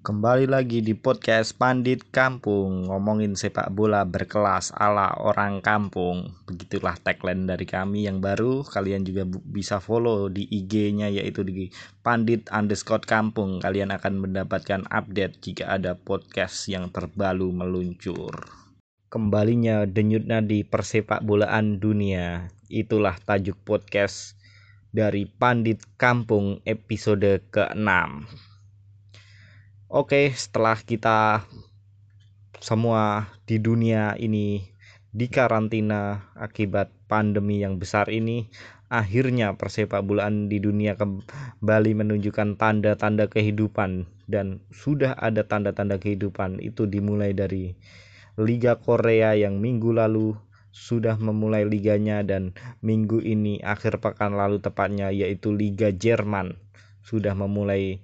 Kembali lagi di podcast Pandit Kampung. Ngomongin sepak bola berkelas ala orang kampung. Begitulah tagline dari kami yang baru. Kalian juga bisa follow di IG-nya yaitu di Pandit underscore Kampung. Kalian akan mendapatkan update jika ada podcast yang terbaru meluncur. Kembalinya denyut nadi persepak bolaan dunia. Itulah tajuk podcast dari Pandit Kampung episode ke-6 Oke, setelah kita semua di dunia ini dikarantina akibat pandemi yang besar ini, akhirnya persepak bolaan di dunia kembali menunjukkan tanda-tanda kehidupan. Dan sudah ada tanda-tanda kehidupan itu dimulai dari Liga Korea yang minggu lalu sudah memulai liganya dan minggu ini akhir pekan lalu tepatnya yaitu Liga Jerman sudah memulai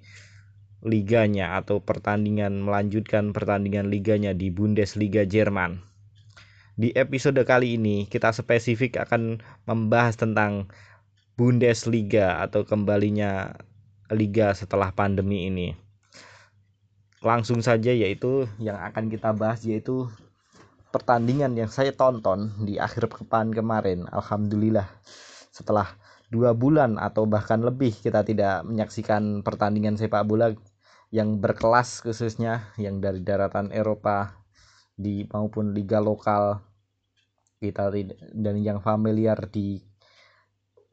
liganya atau pertandingan melanjutkan pertandingan liganya di Bundesliga Jerman. Di episode kali ini kita spesifik akan membahas tentang Bundesliga atau kembalinya liga setelah pandemi ini. Langsung saja yaitu yang akan kita bahas yaitu pertandingan yang saya tonton di akhir pekan kemarin. Alhamdulillah setelah dua bulan atau bahkan lebih kita tidak menyaksikan pertandingan sepak bola yang berkelas khususnya yang dari daratan Eropa di maupun liga lokal. Kita dan yang familiar di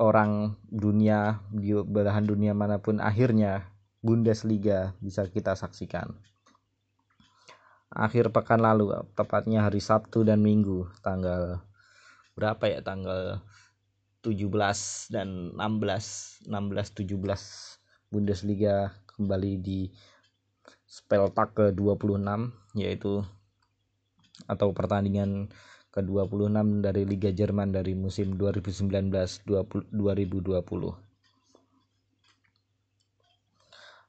orang dunia di belahan dunia mana pun akhirnya Bundesliga bisa kita saksikan. Akhir pekan lalu tepatnya hari Sabtu dan Minggu tanggal berapa ya? Tanggal 17 dan 16 16 17 Bundesliga kembali di Speltak ke-26 yaitu atau pertandingan ke-26 dari Liga Jerman dari musim 2019-2020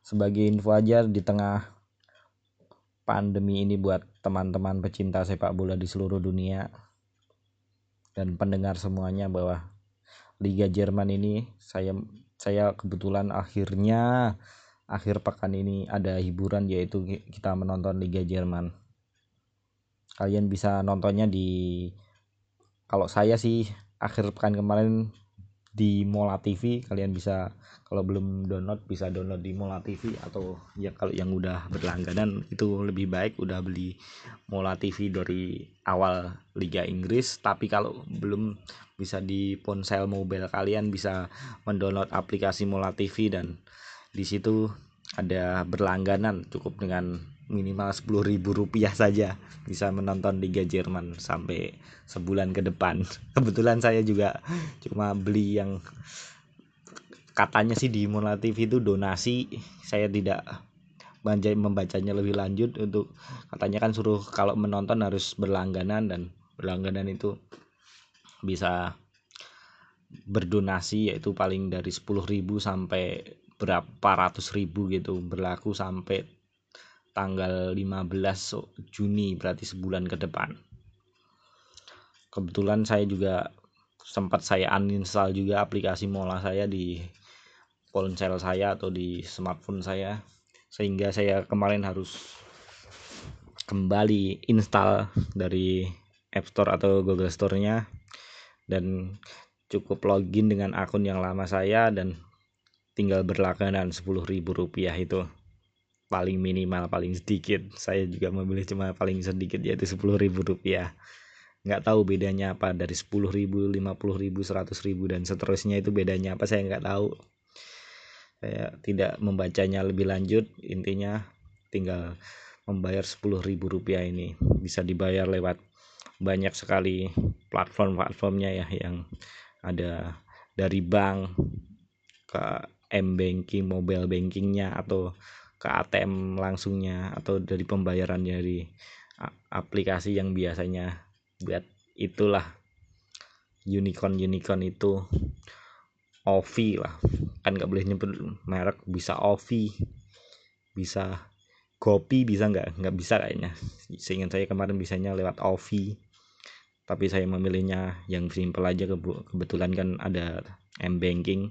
sebagai info aja di tengah pandemi ini buat teman-teman pecinta sepak bola di seluruh dunia dan pendengar semuanya bahwa Liga Jerman ini saya saya kebetulan akhirnya akhir pekan ini ada hiburan yaitu kita menonton Liga Jerman. Kalian bisa nontonnya di kalau saya sih akhir pekan kemarin di Mola TV kalian bisa kalau belum download bisa download di Mola TV atau ya kalau yang udah berlangganan itu lebih baik udah beli Mola TV dari awal Liga Inggris. Tapi kalau belum bisa di ponsel mobile kalian bisa mendownload aplikasi Mola TV dan di situ ada berlangganan cukup dengan minimal sepuluh ribu rupiah saja bisa menonton Liga Jerman sampai sebulan ke depan. Kebetulan saya juga cuma beli yang katanya sih di Mola TV itu donasi. Saya tidak membacanya lebih lanjut untuk katanya kan suruh kalau menonton harus berlangganan dan berlangganan itu bisa berdonasi yaitu paling dari 10.000 sampai berapa ratus ribu gitu berlaku sampai tanggal 15 Juni berarti sebulan ke depan. Kebetulan saya juga sempat saya uninstall juga aplikasi Mola saya di ponsel saya atau di smartphone saya sehingga saya kemarin harus kembali install dari App Store atau Google Store-nya dan cukup login dengan akun yang lama saya dan tinggal berlangganan ribu rupiah itu paling minimal paling sedikit. Saya juga memilih cuma paling sedikit yaitu ribu rupiah. Nggak tahu bedanya apa dari ribu, ribu, 100 ribu dan seterusnya itu bedanya apa saya nggak tahu. Saya tidak membacanya lebih lanjut. Intinya tinggal membayar ribu rupiah ini bisa dibayar lewat banyak sekali platform-platformnya ya yang ada dari bank ke m banking mobile bankingnya atau ke ATM langsungnya atau dari pembayaran dari aplikasi yang biasanya buat itulah. Unicorn unicorn itu Ovi lah. Kan nggak boleh nyebut merek bisa Ovi bisa Gopi bisa nggak? Nggak bisa kayaknya. Seingat saya kemarin bisanya lewat Ovi tapi saya memilihnya yang simple aja. Kebetulan kan ada m banking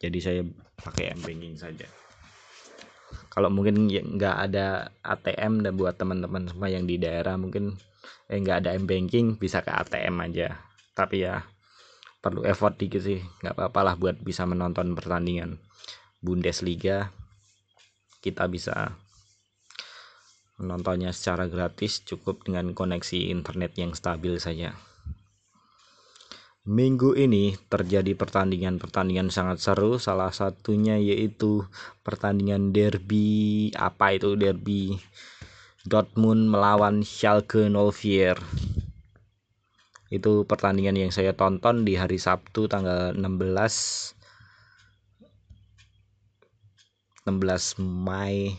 jadi saya pakai m banking saja. Kalau mungkin ya nggak ada ATM dan buat teman-teman semua yang di daerah mungkin eh nggak ada m banking bisa ke ATM aja. Tapi ya perlu effort dikit sih. Nggak apa-apa lah buat bisa menonton pertandingan Bundesliga. Kita bisa menontonnya secara gratis cukup dengan koneksi internet yang stabil saja Minggu ini terjadi pertandingan-pertandingan sangat seru. Salah satunya yaitu pertandingan derby apa itu derby Dortmund melawan Schalke 04 itu pertandingan yang saya tonton di hari Sabtu tanggal 16 16 Mei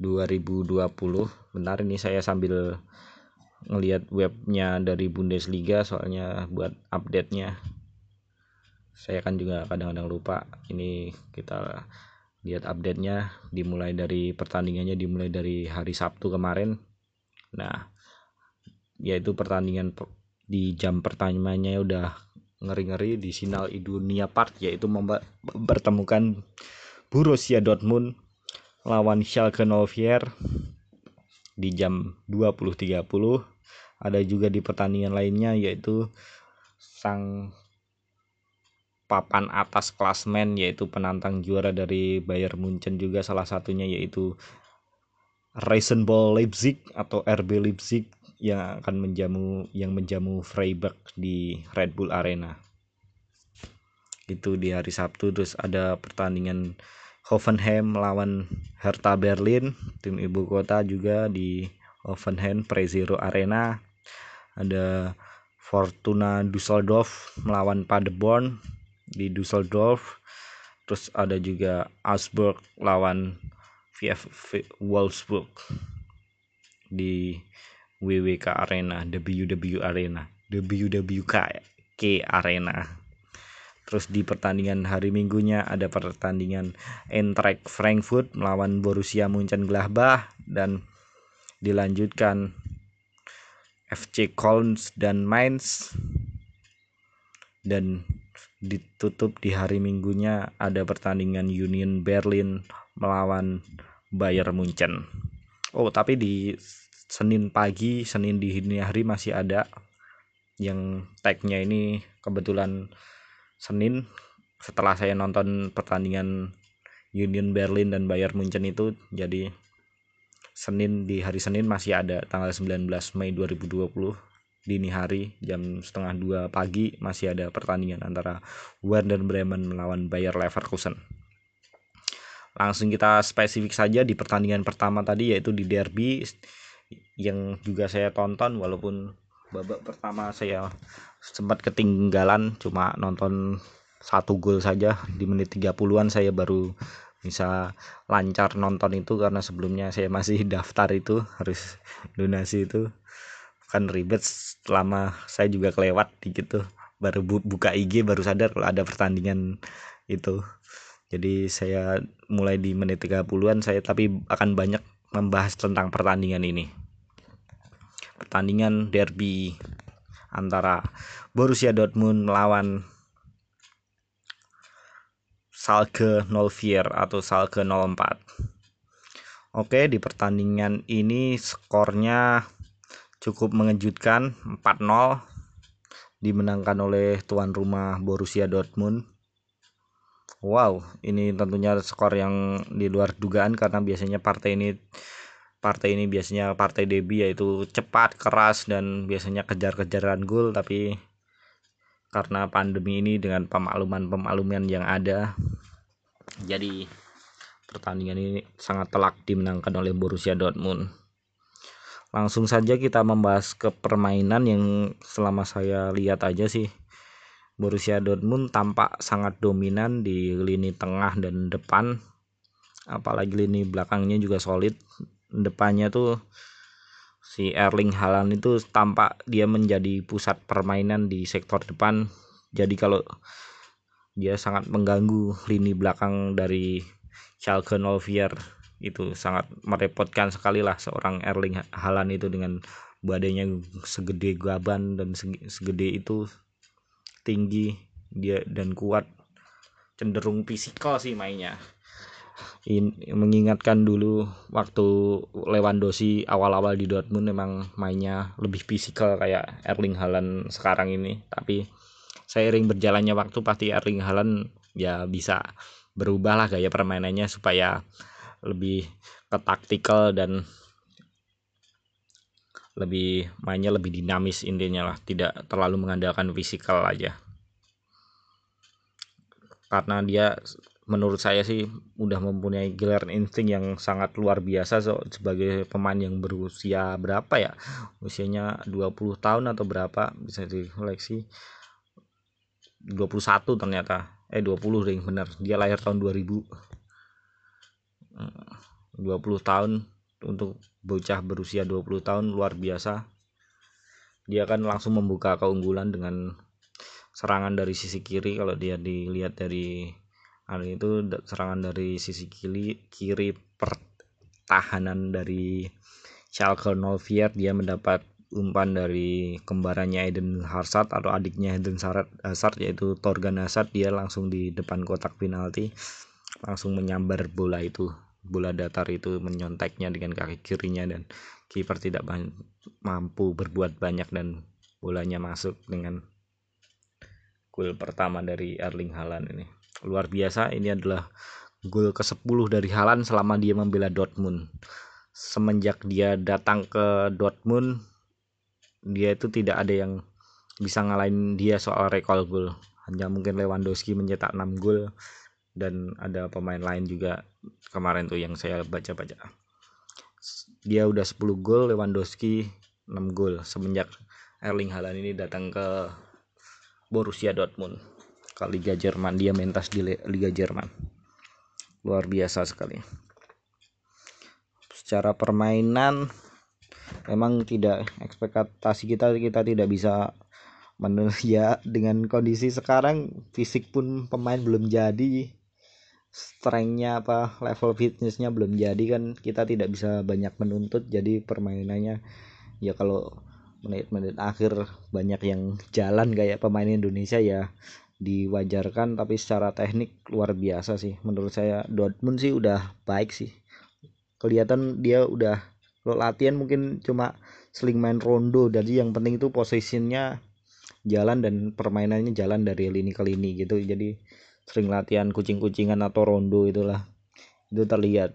2020 benar ini saya sambil ngelihat webnya dari Bundesliga soalnya buat update nya saya kan juga kadang-kadang lupa. Ini kita lihat update nya dimulai dari pertandingannya dimulai dari hari Sabtu kemarin. Nah yaitu pertandingan di jam pertamanya udah ngeri-ngeri di Sinal Idunia Park yaitu mempertemukan Borussia Dortmund lawan Schalke 04 di jam 20.30 ada juga di pertandingan lainnya yaitu sang papan atas klasmen yaitu penantang juara dari Bayern Munchen juga salah satunya yaitu Ball Leipzig atau RB Leipzig yang akan menjamu yang menjamu Freiburg di Red Bull Arena. Itu di hari Sabtu terus ada pertandingan Hoffenheim melawan Hertha Berlin, tim ibu kota juga di Hoffenheim Prezero Arena. Ada Fortuna Düsseldorf melawan Paderborn di Düsseldorf. Terus ada juga Augsburg lawan VfW Wolfsburg di WWK Arena, WW Arena, WWK Arena. Terus di pertandingan hari Minggunya ada pertandingan Eintracht Frankfurt melawan Borussia Mönchengladbach dan dilanjutkan FC Köln dan Mainz dan ditutup di hari Minggunya ada pertandingan Union Berlin melawan Bayern Munchen. Oh, tapi di Senin pagi Senin di dini hari masih ada yang tagnya ini kebetulan Senin setelah saya nonton pertandingan Union Berlin dan Bayern Munchen itu jadi Senin di hari Senin masih ada tanggal 19 Mei 2020 dini hari jam setengah dua pagi masih ada pertandingan antara Werder Bremen melawan Bayer Leverkusen. Langsung kita spesifik saja di pertandingan pertama tadi yaitu di derby yang juga saya tonton walaupun babak pertama saya sempat ketinggalan cuma nonton satu gol saja di menit 30-an saya baru bisa lancar nonton itu karena sebelumnya saya masih daftar itu harus donasi itu kan ribet selama saya juga kelewat gitu baru buka IG baru sadar kalau ada pertandingan itu jadi saya mulai di menit 30-an saya tapi akan banyak membahas tentang pertandingan ini. Pertandingan derby antara Borussia Dortmund melawan Salke 04 atau Salke 04. Oke, di pertandingan ini skornya cukup mengejutkan 4-0 dimenangkan oleh tuan rumah Borussia Dortmund Wow, ini tentunya skor yang di luar dugaan karena biasanya partai ini partai ini biasanya partai Debi yaitu cepat, keras dan biasanya kejar-kejaran gol tapi karena pandemi ini dengan pemakluman-pemakluman yang ada. Jadi pertandingan ini sangat telak dimenangkan oleh Borussia Dortmund. Langsung saja kita membahas ke permainan yang selama saya lihat aja sih Borussia Dortmund tampak sangat dominan di lini tengah dan depan. Apalagi lini belakangnya juga solid. Depannya tuh si Erling Haaland itu tampak dia menjadi pusat permainan di sektor depan. Jadi kalau dia sangat mengganggu lini belakang dari Schalke 04 itu sangat merepotkan sekali lah seorang Erling Haaland itu dengan badannya segede gaban dan segede itu tinggi dia dan kuat. Cenderung fisikal sih mainnya in, mengingatkan dulu waktu Lewandowski awal-awal di Dortmund memang mainnya lebih fisikal kayak Erling Haaland sekarang ini. Tapi seiring berjalannya waktu pasti Erling Haaland ya bisa berubah lah gaya permainannya supaya lebih ke taktikal dan lebih mainnya lebih dinamis intinya lah. Tidak terlalu mengandalkan fisikal aja. Karena dia menurut saya sih udah mempunyai gelar insting yang sangat luar biasa so, sebagai pemain yang berusia berapa ya? Usianya 20 tahun atau berapa? Bisa dikoleksi. 21 ternyata. Eh 20 deh benar dia lahir tahun 2000 20 tahun untuk bocah berusia 20 tahun luar biasa. Dia kan langsung membuka keunggulan dengan serangan dari sisi kiri. Kalau dia dilihat dari Hari itu serangan dari sisi kiri kiri pertahanan dari Schalke 04 dia mendapat umpan dari kembarannya Eden Hazard atau adiknya Eden Hazard yaitu Torgan Hazard. Dia langsung di depan kotak penalti langsung menyambar bola itu. Bola datar itu menyonteknya dengan kaki kirinya dan kiper tidak mampu berbuat banyak dan bolanya masuk dengan gol pertama dari Erling Haaland ini luar biasa ini adalah gol ke-10 dari Halan selama dia membela Dortmund. Semenjak dia datang ke Dortmund dia itu tidak ada yang bisa ngalahin dia soal rekor gol. Hanya mungkin Lewandowski mencetak 6 gol dan ada pemain lain juga kemarin tuh yang saya baca-baca. Dia udah 10 gol Lewandowski 6 gol semenjak Erling Haaland ini datang ke Borussia Dortmund ke Liga Jerman dia mentas di Liga Jerman. Luar biasa sekali. Secara permainan memang tidak ekspektasi kita kita tidak bisa ya dengan kondisi sekarang fisik pun pemain belum jadi strengthnya apa level fitnessnya belum jadi kan kita tidak bisa banyak menuntut jadi permainannya ya kalau menit-menit akhir banyak yang jalan kayak pemain Indonesia ya diwajarkan tapi secara teknik luar biasa sih. Menurut saya Dortmund sih udah baik sih. Kelihatan dia udah latihan mungkin cuma seling main rondo. Jadi yang penting itu posisinya jalan dan permainannya jalan dari lini ke lini gitu. Jadi sering latihan kucing-kucingan atau rondo itulah. Itu terlihat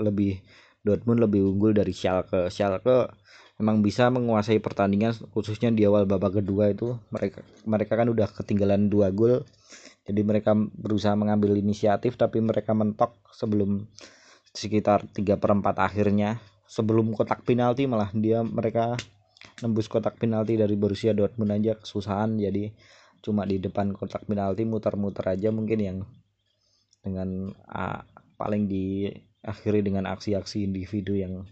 lebih Dortmund lebih unggul dari Schalke. Schalke memang bisa menguasai pertandingan khususnya di awal babak kedua itu. Mereka mereka kan udah ketinggalan dua gol. Jadi mereka berusaha mengambil inisiatif tapi mereka mentok sebelum sekitar 3 per 4 akhirnya. Sebelum kotak penalti malah dia mereka nembus kotak penalti dari Borussia Dortmund aja kesusahan. Jadi cuma di depan kotak penalti muter-muter aja mungkin yang dengan uh, paling diakhiri dengan aksi-aksi individu yang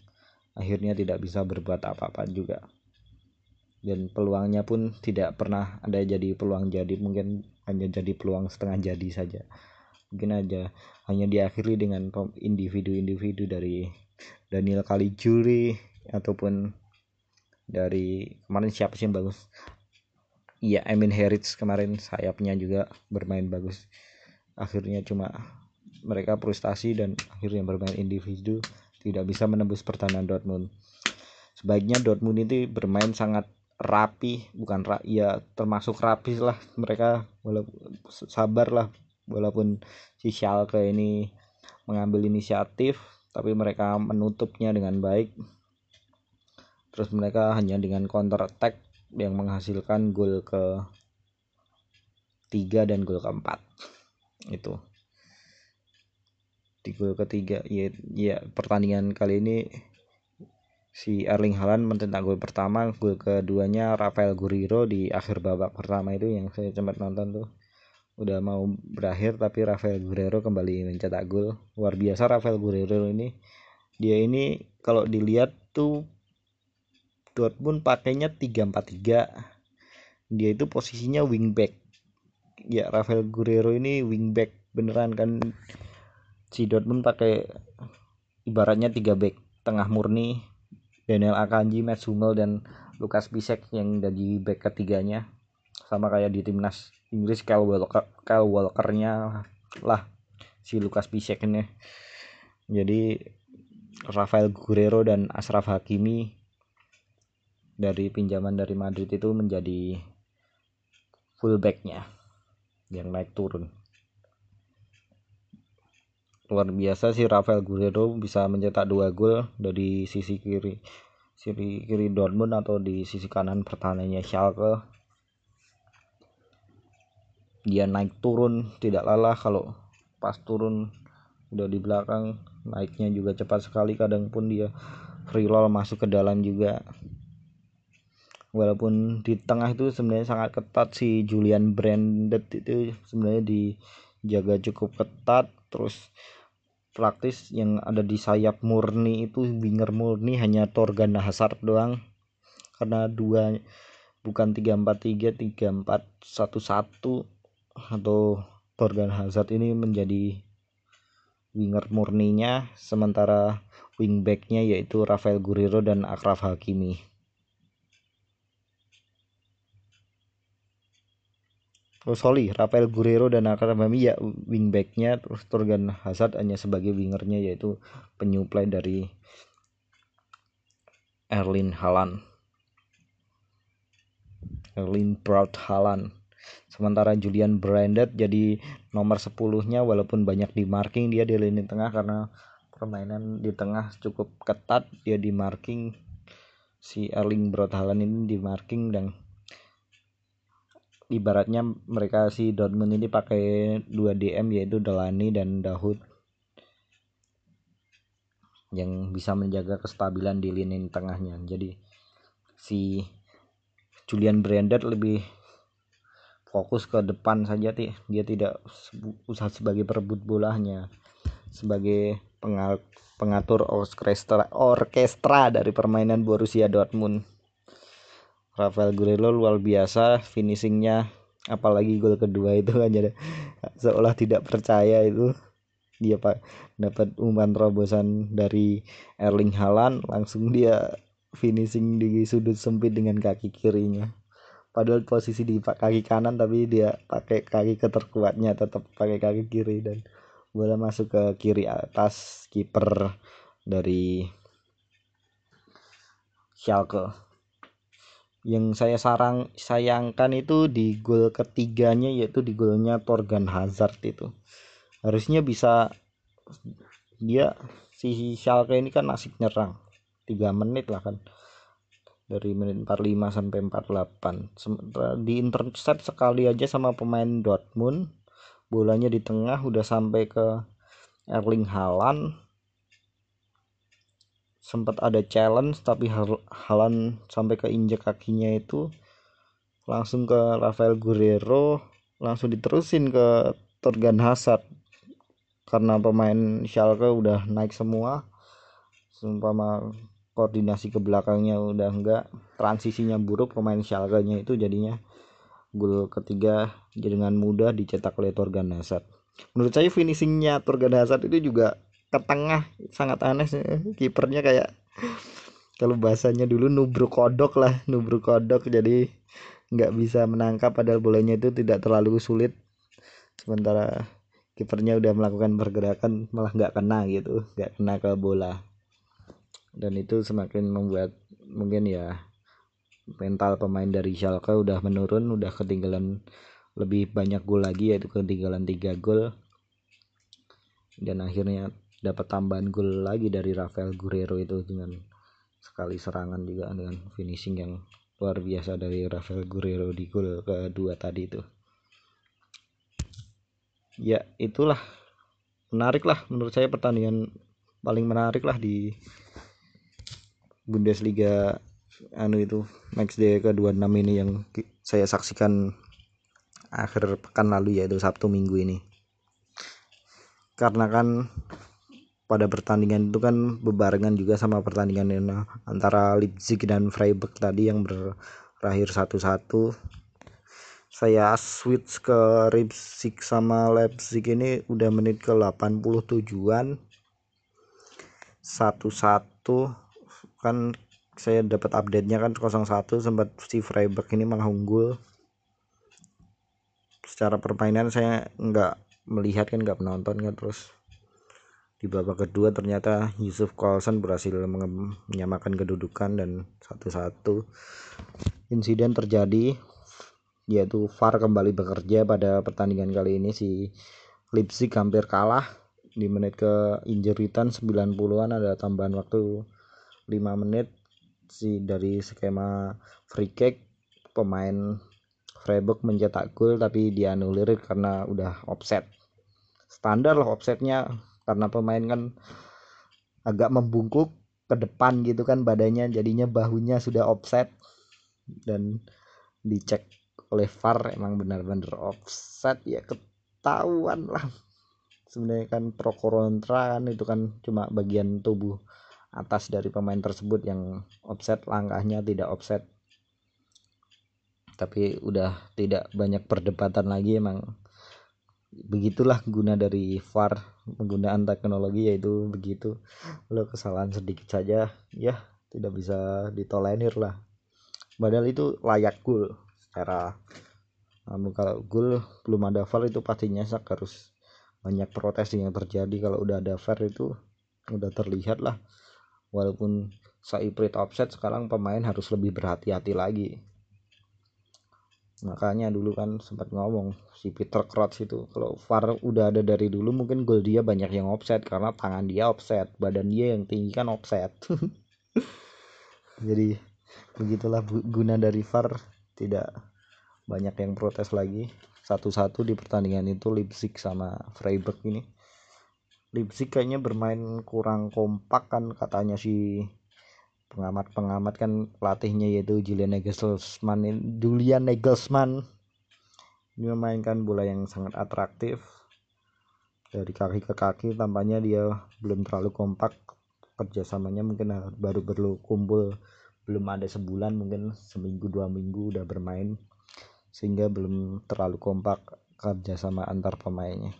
akhirnya tidak bisa berbuat apa-apa juga. Dan peluangnya pun tidak pernah ada jadi peluang jadi mungkin hanya jadi peluang setengah jadi saja. Mungkin aja hanya diakhiri dengan individu-individu dari Daniel Caligiuri ataupun dari kemarin siapa sih yang bagus? Iya Emin Heritz kemarin sayapnya juga bermain bagus. Akhirnya cuma mereka frustasi dan akhirnya bermain individu tidak bisa menembus pertahanan Dortmund. Sebaiknya Dortmund ini bermain sangat rapi, bukan ra ya termasuk rapi lah mereka walaupun sabar lah walaupun si Schalke ini mengambil inisiatif tapi mereka menutupnya dengan baik. Terus mereka hanya dengan counter attack yang menghasilkan gol ke tiga dan gol keempat itu di gol ketiga. Ya, ya pertandingan kali ini si Erling Haaland mencetak gol pertama gol keduanya Rafael Guerrero di akhir babak pertama itu yang saya sempat nonton tuh. Udah mau berakhir tapi Rafael Guerrero kembali mencetak gol. Luar biasa Rafael Guerrero ini. Dia ini kalau dilihat tuh Dortmund pakainya 3-4-3 dia itu posisinya wingback. Ya Rafael Guerrero ini wingback beneran kan si Dortmund pakai ibaratnya tiga back tengah murni Daniel Akanji, Matt Hummel dan Lukas Bisek yang jadi back ketiganya. Sama kayak di timnas Inggris Kyle Walker Kyle Walkernya lah si Lukas Piszek ini. Jadi Rafael Guerrero dan Ashraf Hakimi dari pinjaman dari Madrid itu menjadi fullbacknya yang naik turun luar biasa sih Rafael Guerrero bisa mencetak dua gol dari sisi kiri sisi kiri Dortmund atau di sisi kanan pertahanannya Schalke. Dia naik turun tidak lelah kalau pas turun udah di belakang naiknya juga cepat sekali kadang pun dia free roll masuk ke dalam juga. Walaupun di tengah itu sebenarnya sangat ketat si Julian Brandt itu sebenarnya dijaga cukup ketat terus praktis yang ada di sayap murni itu winger murni hanya Torgan Hazard doang. Karena dua bukan 343 3411 atau Torgan Hazard ini menjadi winger murninya sementara wingbacknya yaitu Rafael Guerrero dan Akraf Hakimi Oh sorry, Rafael Guerrero dan Akraf Hakimi ya wingbacknya. Terus Torgan Hazard hanya sebagai wingernya yaitu penyuplai dari Erlin Haaland. Erlin Braut Haaland. Sementara Julian Brandt jadi nomor 10 nya walaupun banyak di marking dia di lini tengah karena permainan di tengah cukup ketat. Dia di marking. Si Erling Braut ini di marking dan ibaratnya mereka si Dortmund ini pakai dua DM yaitu Delani dan Dahud yang bisa menjaga kestabilan di lini tengahnya. Jadi si Julian Brandt lebih fokus ke depan saja dia tidak usah sebagai perebut bolanya sebagai pengatur orkestra orkestra dari permainan Borussia Dortmund Rafael Guerrero luar biasa finishingnya apalagi gol kedua itu kan. Jadi seolah tidak percaya itu. Dia pak dapat umpan terobosan dari Erling Haaland langsung dia finishing di sudut sempit dengan kaki kirinya. Padahal posisi di kaki kanan tapi dia pakai kaki keterkuatnya tetap pakai kaki kiri dan bola masuk ke kiri atas kiper dari Schalke yang saya sarang sayangkan itu di gol ketiganya yaitu di golnya Torgan Hazard itu. Harusnya bisa dia si Schalke ini kan asik nyerang. 3 menit lah kan. Dari menit 45 sampai 48 sementara di intercept sekali aja sama pemain Dortmund. Bolanya di tengah udah sampai ke Erling Haaland sempat ada challenge tapi Haaland sampai ke injek kakinya itu langsung ke Rafael Guerrero langsung diterusin ke Torgan Hazard. Karena pemain Schalke udah naik semua seumpama koordinasi ke belakangnya udah enggak transisinya buruk pemain Schalke nya itu jadinya gol ketiga dengan mudah dicetak oleh Torgan Hazard. Menurut saya finishingnya Torgan Hazard itu juga ke tengah sangat aneh kipernya kayak kalau bahasanya dulu nubruk kodok lah nubruk kodok. Jadi nggak bisa menangkap padahal bolanya itu tidak terlalu sulit. Sementara kipernya udah melakukan pergerakan malah nggak kena gitu nggak kena ke bola. Dan itu semakin membuat mungkin ya mental pemain dari Schalke udah menurun udah ketinggalan lebih banyak gol lagi yaitu ketinggalan 3 gol. Dan akhirnya dapat tambahan gol lagi dari Rafael Guerrero itu dengan sekali serangan juga dengan finishing yang luar biasa dari Rafael Guerrero di gol kedua tadi itu ya itulah menarik lah menurut saya pertandingan paling menarik lah di Bundesliga anu itu match day ke-26 ini yang saya saksikan akhir pekan lalu yaitu Sabtu Minggu ini. Karena kan pada pertandingan itu kan bebarengan juga sama pertandingan antara Leipzig dan Freiburg tadi yang berakhir satu-satu. Saya switch ke Leipzig sama Leipzig ini udah menit ke 87-an. Satu-satu kan saya dapat update-nya kan 01 sempat si Freiburg ini malah unggul secara permainan saya nggak melihat kan nggak menonton kan terus di babak kedua ternyata Yusuf Coulson berhasil menyamakan kedudukan dan satu-satu insiden terjadi. Yaitu VAR kembali bekerja pada pertandingan kali ini. Si Leipzig hampir kalah. Di menit ke injury time 90-an ada tambahan waktu 5 menit. Si dari skema free kick pemain Freiburg mencetak gol tapi dianulir karena udah offset. Standar loh offsetnya karena pemain kan agak membungkuk ke depan gitu kan badannya jadinya bahunya sudah offset. Dan dicek oleh VAR emang benar-benar offset ya ketahuan lah. Sebenarnya kan pro kontra kan itu kan cuma bagian tubuh atas dari pemain tersebut yang offset langkahnya tidak offset. Tapi udah tidak banyak perdebatan lagi emang begitulah guna dari VAR penggunaan teknologi yaitu begitu. Lo kesalahan sedikit saja ya tidak bisa ditolerir lah. Padahal itu layak gol secara namun kalau gol belum ada VAR itu pastinya sak harus banyak protes yang terjadi. Kalau udah ada VAR itu udah terlihat lah. Walaupun Saiprit offset sekarang pemain harus lebih berhati-hati lagi makanya dulu kan sempat ngomong si Peter Crouch itu kalau VAR udah ada dari dulu mungkin gol dia banyak yang offset karena tangan dia offset badan dia yang tinggi kan offset. Jadi begitulah guna dari VAR tidak banyak yang protes lagi. Satu-satu di pertandingan itu Leipzig sama Freiburg ini. Leipzig kayaknya bermain kurang kompak kan katanya si pengamat-pengamat kan pelatihnya yaitu Julian Nagelsmann Julian Nagelsmann. Ini memainkan bola yang sangat atraktif. Dari kaki ke kaki tampaknya dia belum terlalu kompak. Kerjasamanya mungkin baru perlu kumpul. Belum ada sebulan mungkin seminggu dua minggu udah bermain. Sehingga belum terlalu kompak kerjasama antar pemainnya.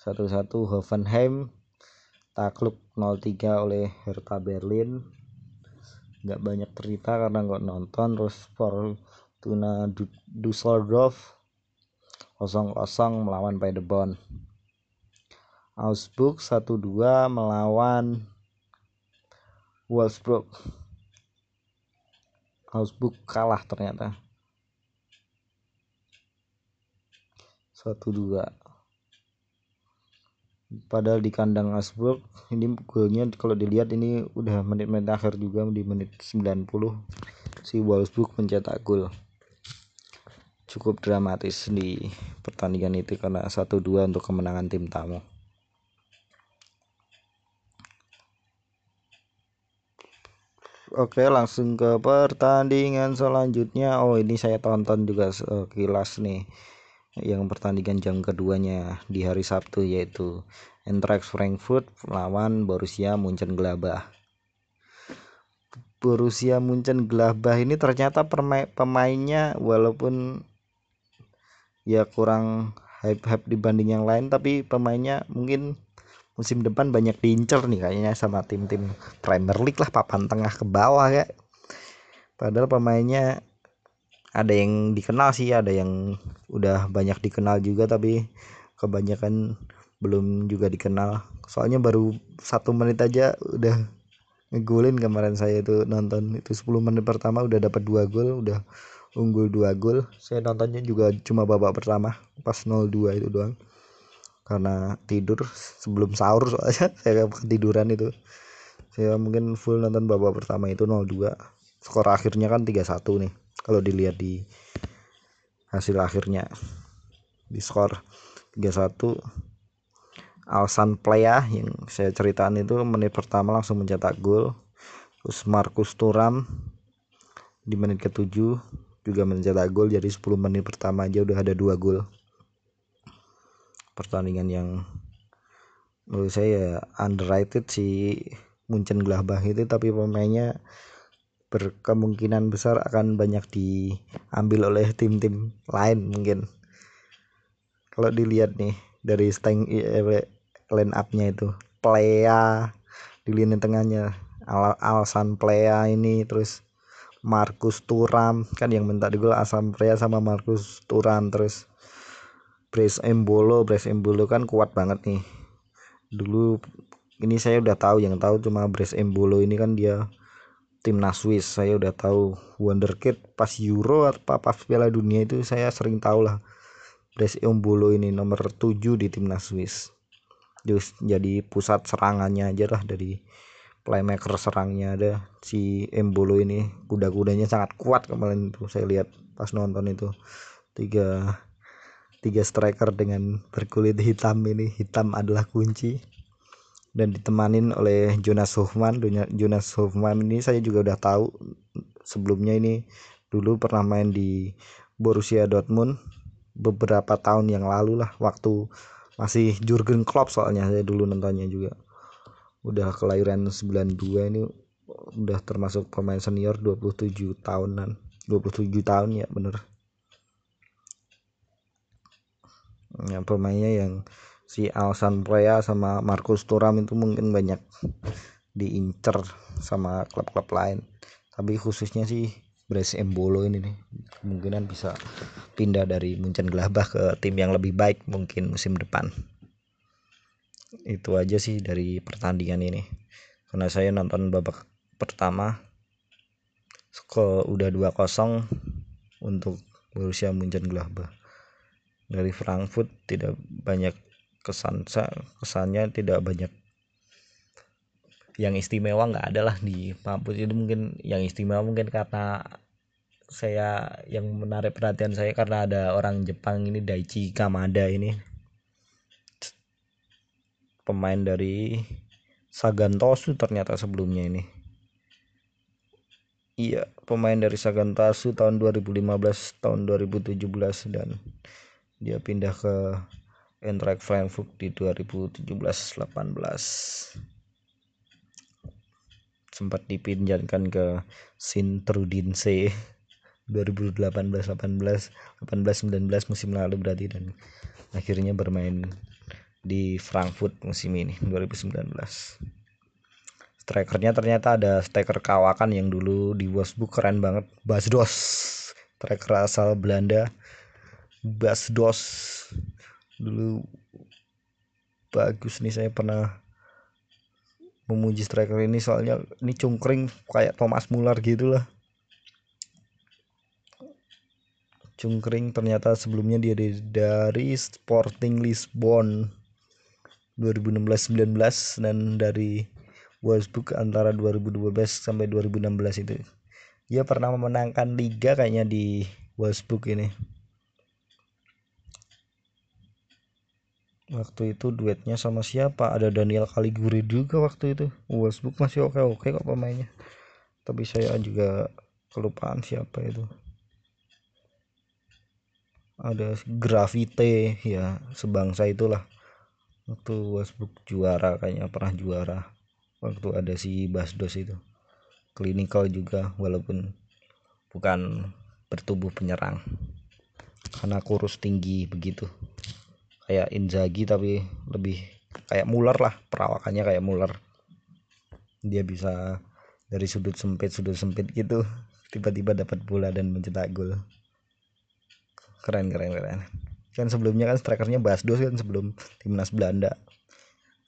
Satu-satu Hoffenheim takluk 0-3 oleh Hertha Berlin. Nggak banyak cerita karena nggak nonton. Terus Fortuna Dusseldorf 0-0 melawan Paderborn. Augsburg 1-2 melawan Wolfsburg. Augsburg kalah ternyata. 1-2 padahal di kandang Asburg ini golnya kalau dilihat ini udah menit-menit akhir juga di menit 90 si Wolfsburg mencetak gol. Cukup dramatis di pertandingan itu karena 1-2 untuk kemenangan tim tamu. Oke langsung ke pertandingan selanjutnya. Oh ini saya tonton juga sekilas nih yang pertandingan jam keduanya di hari Sabtu yaitu Eintracht Frankfurt lawan Borussia Mönchengladbach. Borussia Mönchengladbach ini ternyata pemainnya walaupun ya kurang hype-hype dibanding yang lain tapi pemainnya mungkin musim depan banyak diincer nih kayaknya sama tim-tim Premier League lah papan tengah ke bawah ya. Padahal pemainnya ada yang dikenal sih ada yang udah banyak dikenal juga tapi kebanyakan belum juga dikenal. Soalnya baru satu menit aja udah ngegolin kemarin saya itu nonton. Itu 10 menit pertama udah dapat dua gol udah unggul dua gol. Saya nontonnya juga cuma babak pertama pas 02 itu doang. Karena tidur sebelum sahur soalnya. Saya ketiduran itu. Saya mungkin full nonton babak pertama itu 02 skor akhirnya kan 31 nih kalau dilihat di hasil akhirnya. Di skor 3-1 Alsan Playa yang saya ceritakan itu menit pertama langsung mencetak gol. Terus Markus Turam di menit ke-7 juga mencetak gol. Jadi 10 menit pertama aja udah ada dua gol. Pertandingan yang menurut saya underrated si Munchen Gladbach itu tapi pemainnya berkemungkinan besar akan banyak diambil oleh tim-tim lain mungkin. Kalau dilihat nih dari stang eh, line up-nya itu. Playa di lini tengahnya. Al Alsan Playa ini terus Markus Turam kan yang minta di gol Alsan Playa sama Markus Turam terus Brace Embolo Brace Embolo kan kuat banget nih. Dulu ini saya udah tahu yang tahu cuma Brace Embolo ini kan dia timnas Swiss. Saya udah tahu wonderkid pas Euro apa pas Piala Dunia itu saya sering tahu lah. Brace Embolo ini nomor 7 di timnas Swiss. Just jadi pusat serangannya aja lah dari playmaker serangnya ada. Si Embolo ini kuda-kudanya sangat kuat kemarin itu saya lihat pas nonton itu. Tiga tiga striker dengan berkulit hitam ini hitam adalah kunci dan ditemanin oleh Jonas Hofman Jonas Hofman ini saya juga udah tahu sebelumnya ini. Dulu pernah main di Borussia Dortmund beberapa tahun yang lalu lah waktu masih Jurgen Klopp soalnya saya dulu nontonnya juga. Udah kelahiran 92 ini udah termasuk pemain senior 27 tahunan. 27 tahun ya bener. Yang pemainnya yang si Alsan Prea sama Marcus Thuram itu mungkin banyak diincer sama klub-klub lain. Tapi khususnya sih Bres Embolo ini nih kemungkinan bisa pindah dari Munchen Gladbach ke tim yang lebih baik mungkin musim depan. Itu aja sih dari pertandingan ini. Karena saya nonton babak pertama skor udah 2-0 untuk Borussia Munchen Gladbach dari Frankfurt tidak banyak kesan kesannya tidak banyak. Yang istimewa nggak ada lah di Mampus itu mungkin yang istimewa mungkin karena saya yang menarik perhatian saya karena ada orang Jepang ini Daichi Kamada ini. Pemain dari Sagan Tosu ternyata sebelumnya ini. Iya pemain dari Sagan Tosu tahun 2015 tahun 2017 dan dia pindah ke Eintracht Frankfurt di 2017-18 sempat dipinjamkan ke Sintrudinse 2018-18 18-19 musim lalu berarti dan akhirnya bermain di Frankfurt musim ini 2019 strikernya ternyata ada striker kawakan yang dulu di Wolfsburg keren banget Basdos. Striker asal Belanda Bas Dos dulu bagus nih saya pernah memuji striker ini. Soalnya ini cungkring kayak Thomas Muller gitu lah cungkring ternyata sebelumnya dia dari, Sporting Lisbon 2016-19 dan dari Wolfsburg antara 2012 sampai 2016 itu. Dia pernah memenangkan liga kayaknya di Wolfsburg ini waktu itu duetnya sama siapa? Ada Daniel Kaliguri juga waktu itu. Wolfsburg masih oke oke kok pemainnya. Tapi saya juga kelupaan siapa itu. Ada Gravite ya sebangsa itulah. Waktu Wolfsburg juara kayaknya pernah juara. Waktu ada si Basdos itu. Klinikal juga walaupun bukan bertubuh penyerang. Karena kurus tinggi begitu kayak Inzaghi tapi lebih kayak Muller lah perawakannya kayak Muller. Dia bisa dari sudut sempit sudut sempit gitu tiba-tiba dapat bola dan mencetak gol. Keren keren keren. Kan sebelumnya kan strikernya Basdos kan sebelum timnas Belanda.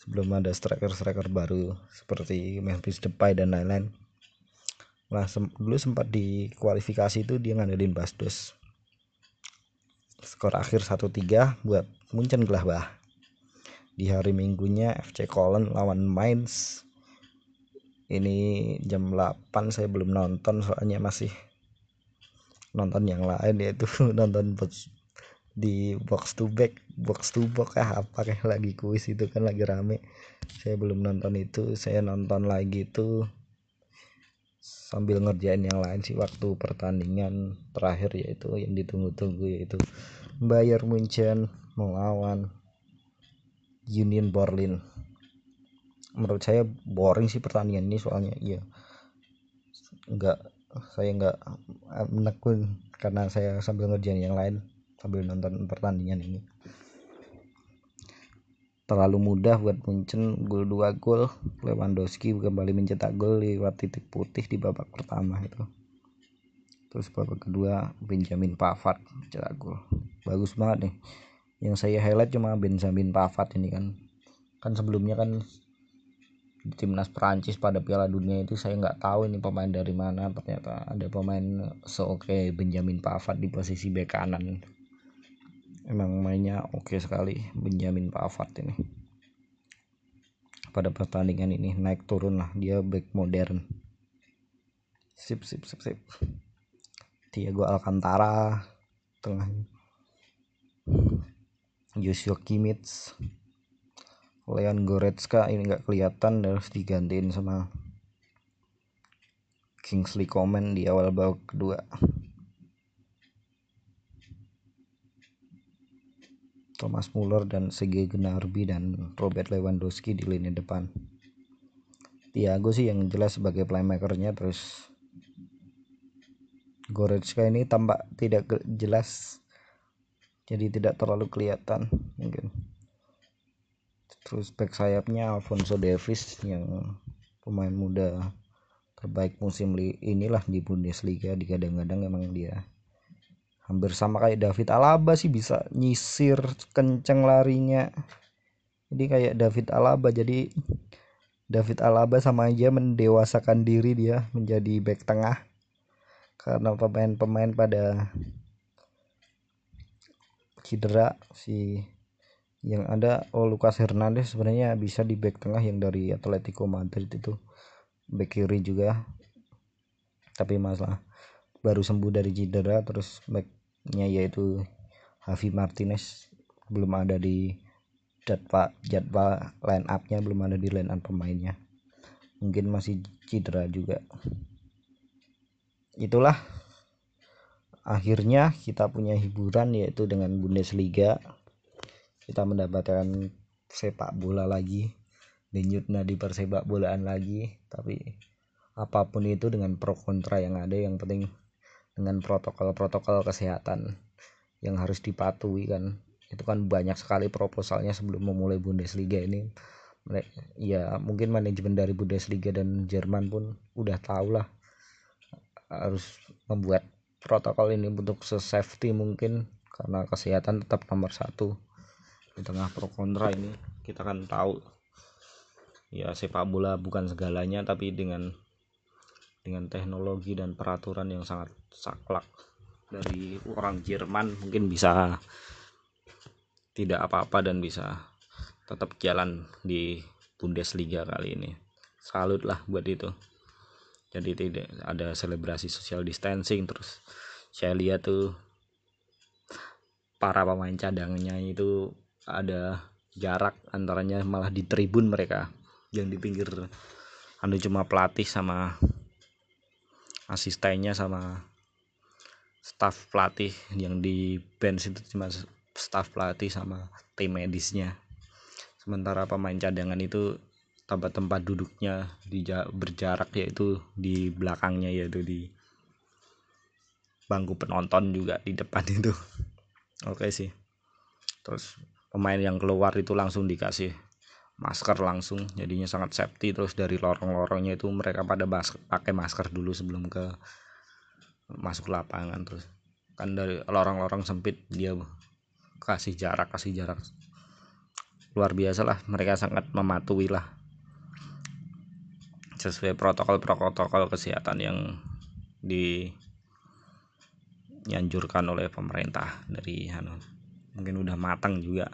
Sebelum ada striker-striker baru seperti Memphis Depay dan lain-lain. Nah sem dulu sempat di kualifikasi itu dia ngandelin Basdos skor akhir 1-3 buat Munchen Gladbach di hari minggunya FC Köln lawan Mainz. Ini jam 8 saya belum nonton soalnya masih nonton yang lain yaitu nonton di box to back box to box ah apa kayak lagi kuis itu kan lagi rame. Saya belum nonton itu saya nonton lagi itu sambil ngerjain yang lain sih waktu pertandingan terakhir yaitu yang ditunggu-tunggu yaitu Bayern Munchen melawan Union Berlin. Menurut saya boring sih pertandingan ini soalnya iya. Enggak saya enggak menekun karena saya sambil ngerjain yang lain sambil nonton pertandingan ini. Terlalu mudah buat Munchen gol dua gol. Lewandowski kembali mencetak gol lewat titik putih di babak pertama itu terus babak kedua Benjamin Pavard mencetak gol. Bagus banget nih. Yang saya highlight cuma Benjamin Pavard ini kan. Kan sebelumnya kan di timnas Perancis pada Piala Dunia itu saya nggak tahu ini pemain dari mana. Ternyata ada pemain seoke Benjamin Pavard di posisi bek kanan. Emang mainnya oke sekali Benjamin Pavard ini. Pada pertandingan ini naik turun lah dia back modern. Sip sip sip sip Thiago Alcantara tengah Joshua Kimmich Leon Goretzka ini nggak kelihatan harus digantiin sama Kingsley Coman di awal babak kedua. Thomas Muller dan Sergei Gnabry dan Robert Lewandowski di lini depan. Thiago sih yang jelas sebagai playmakernya terus Goretzka ini tampak tidak jelas. Jadi tidak terlalu kelihatan mungkin. Terus back sayapnya Alfonso Davis yang pemain muda terbaik musim inilah di Bundesliga di kadang-kadang emang dia. Hampir sama kayak David Alaba sih bisa nyisir kenceng larinya. Jadi kayak David Alaba jadi David Alaba sama aja mendewasakan diri dia menjadi back tengah karena pemain-pemain pada cedera si yang ada. Oh Lucas Hernandez sebenarnya bisa di back tengah yang dari Atletico Madrid itu. Back kiri juga. Tapi masalah baru sembuh dari cedera terus backnya yaitu Javi Martinez. Belum ada di jadwal jadwal line upnya belum ada di line up pemainnya. Mungkin masih cedera juga itulah. Akhirnya kita punya hiburan yaitu dengan Bundesliga. Kita mendapatkan sepak bola lagi. Denyutnya di persepak bolaan lagi. Tapi apa pun itu dengan pro kontra yang ada yang penting dengan protokol-protokol kesehatan yang harus dipatuhi kan. Itu kan banyak sekali proposalnya sebelum memulai Bundesliga ini. Ya mungkin manajemen dari Bundesliga dan Jerman pun udah tahu lah harus membuat protokol ini untuk safety mungkin karena kesehatan tetap nomor satu di tengah pro kontra ini. Kita kan tahu ya sepak bola bukan segalanya tapi dengan dengan teknologi dan peraturan yang sangat saklek dari orang Jerman mungkin bisa tidak apa-apa dan bisa tetap jalan di Bundesliga kali ini. Salut lah buat itu jadi tidak ada selebrasi social distancing terus saya lihat tuh para pemain cadangannya itu ada jarak antaranya malah di tribun mereka yang di pinggir anu cuma pelatih sama asistennya sama staff pelatih yang di bench itu cuma staff pelatih sama tim medisnya. Sementara pemain cadangan itu tempat-tempat duduknya di berjarak yaitu di belakangnya yaitu di bangku penonton juga di depan itu. Oke sih. Terus pemain yang keluar itu langsung dikasih masker langsung jadinya sangat safety. Terus dari lorong-lorongnya itu mereka pada pakai masker dulu sebelum ke masuk lapangan. Terus kan dari lorong-lorong sempit dia kasih jarak kasih jarak. Luar biasa lah mereka sangat mematuhi lah sesuai protokol-protokol kesehatan yang dianjurkan oleh pemerintah dari anu mungkin udah matang juga.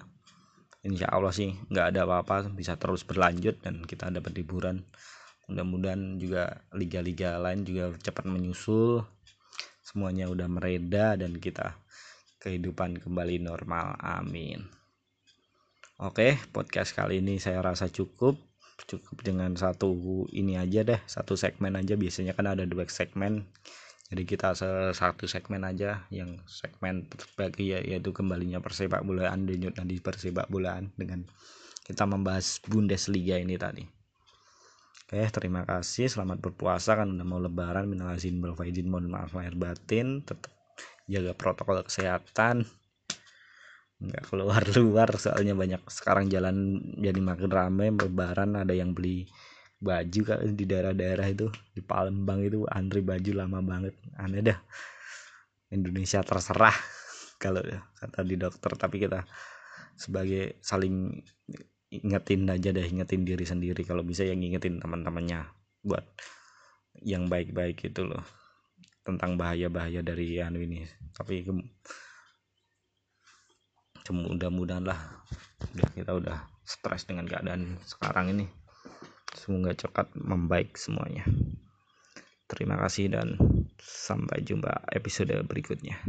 Insya Allah sih nggak ada apa-apa bisa terus berlanjut dan kita dapat hiburan. Mudah-mudahan juga liga-liga lain juga cepat menyusul semuanya udah mereda dan kita kehidupan kembali normal. Amin. Oke podcast kali ini saya rasa cukup cukup dengan satu ini aja deh satu segmen aja. Biasanya kan ada dua segmen. Jadi kita satu segmen aja yang segmen terbagi ya, yaitu kembalinya persepak bolaan denyut di persepak bolaan dengan kita membahas Bundesliga ini tadi. Oke terima kasih. Selamat berpuasa. Kan udah mau lebaran minal faizin mohon maaf lahir batin. Tetap jaga protokol kesehatan nggak keluar luar soalnya banyak sekarang jalan jadi makin ramai lebaran ada yang beli baju kan di daerah-daerah itu di Palembang itu antri baju lama banget. Aneh dah. Indonesia terserah kalau kata di dokter tapi kita sebagai saling ingetin aja deh ingetin diri sendiri. Kalau bisa yang ingetin teman-temannya buat yang baik-baik gitu loh tentang bahaya-bahaya dari anu ini. Tapi mudah-mudahan lah. Udah kita udah stres dengan keadaan sekarang ini. Semoga cepat membaik semuanya. Terima kasih dan sampai jumpa episode berikutnya